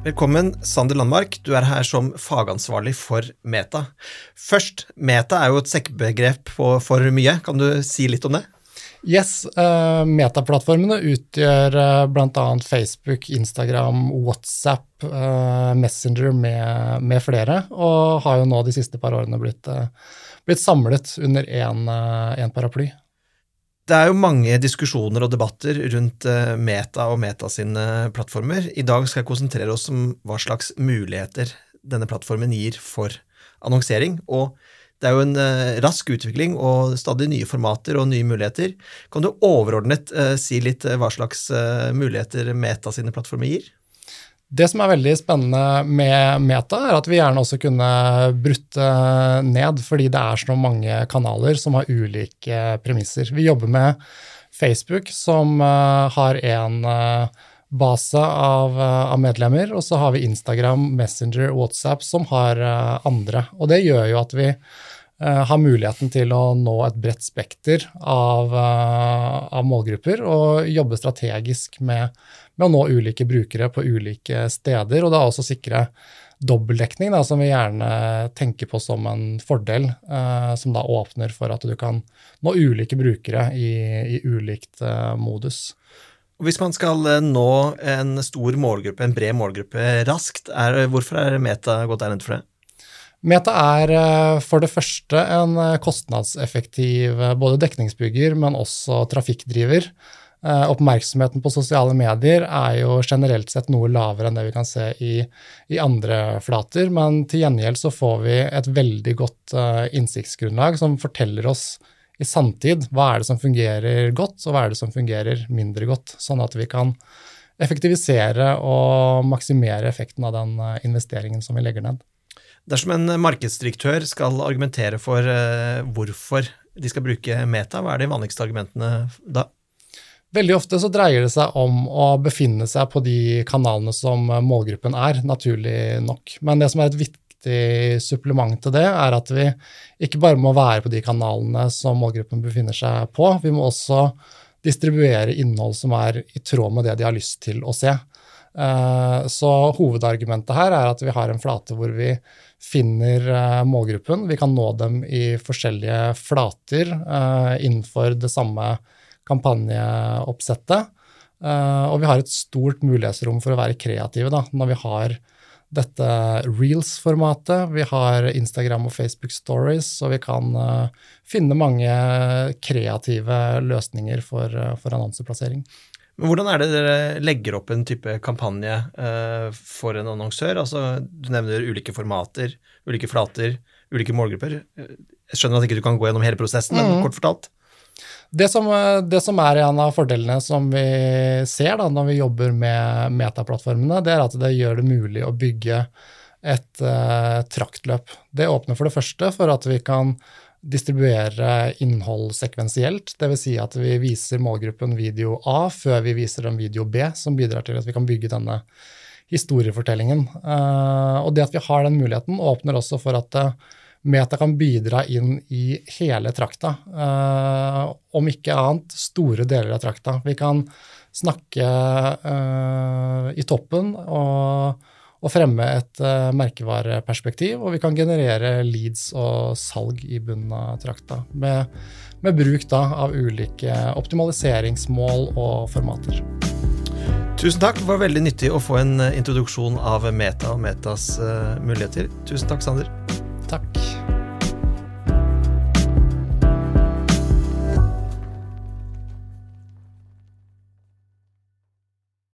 Velkommen, Sander Landmark. Du er her som fagansvarlig for Meta. Først, Meta er jo et sekkebegrep for mye. Kan du si litt om det? Yes, uh, Metaplattformene utgjør uh, bl.a. Facebook, Instagram, WhatsApp, uh, Messenger med, med, flere, og har jo nå de siste par årene blitt, blitt samlet under én paraply. Det er jo mange diskusjoner og debatter rundt eh, Meta og Meta sine plattformer. I dag skal jeg konsentrere oss om hva slags muligheter denne plattformen gir for annonsering. og det er jo en uh, rask utvikling og stadig nye formater og nye muligheter. Kan du overordnet uh, si litt hva slags muligheter Meta sine plattformer gir? Det som er veldig spennende med Meta, er at vi gjerne også kunne brutt ned, fordi det er så mange kanaler som har ulike premisser. Vi jobber med Facebook, som uh, har en uh, base av, uh, av, medlemmer, og så har vi Instagram, Messenger, WhatsApp, som har andre. Og det gjør jo at vi har muligheten til å nå et bredt spekter av, av målgrupper og jobbe strategisk med, med å nå ulike brukere på ulike steder, og da også sikre dobbeltdekning, som vi gjerne tenker på som en fordel, eh, som da åpner for at du kan nå ulike brukere i, i ulikt eh, modus. Hvis man skal eh, nå en stor målgruppe, en bred målgruppe, raskt, er, hvorfor er Meta gått der egnet for det? Meta er eh, for det første en eh, kostnadseffektiv både dekningsbygger, men også trafikkdriver. Eh, oppmerksomheten på sosiale medier er jo generelt sett noe lavere enn det vi kan se i, i andre flater, men til gjengjeld så får vi et veldig godt innsiktsgrunnlag som forteller oss i sanntid hva er det som fungerer godt, og hva er det som fungerer mindre godt, sånn at vi kan effektivisere og maksimere effekten av den investeringen som vi legger ned. Dersom en markedsdirektør skal argumentere for uh, hvorfor de skal bruke Meta, hva er de vanligste argumentene da? Veldig ofte så dreier det seg om å befinne seg på de kanalene som målgruppen er, naturlig nok. Men det som er et viktig supplement til det, er at vi ikke bare må være på de kanalene som målgruppen befinner seg på, vi må også distribuere innhold som er i tråd med det de har lyst til å se. Eh, så hovedargumentet her er at vi har en flate hvor vi finner eh, målgruppen. Vi kan nå dem i forskjellige flater eh, innenfor det samme kampanjeoppsettet. Og vi har et stort mulighetsrom for å være kreative da, når vi har dette reels-formatet. Vi har Instagram og Facebook Stories, og vi kan finne mange kreative løsninger for, for, annonseplassering. Men Hvordan er det dere legger opp en type kampanje for en annonsør? Altså, du nevner ulike formater, ulike flater, ulike målgrupper. Jeg skjønner at ikke du kan gå gjennom hele prosessen, men mm. kort fortalt? Det som, det som, er en av fordelene som vi ser da, når vi jobber med metaplattformene, det er at det gjør det mulig å bygge et uh, traktløp. Det åpner for det første for at vi kan distribuere innhold sekvensielt. Dvs. Si at vi viser målgruppen video A før vi viser dem video B, som bidrar til at vi kan bygge denne historiefortellingen. Uh, og det at vi har den muligheten, åpner også for at uh, Meta kan bidra inn i hele trakta. Uh, om ikke annet store deler av trakta. Vi kan snakke i toppen og, og fremme et uh, merkevareperspektiv. Og vi kan generere leads og salg i bunnen av trakta. Med, med bruk da, av ulike optimaliseringsmål og formater. Tusen takk. Det var veldig nyttig å få en introduksjon av Meta og Metas muligheter. Tusen takk, Sander.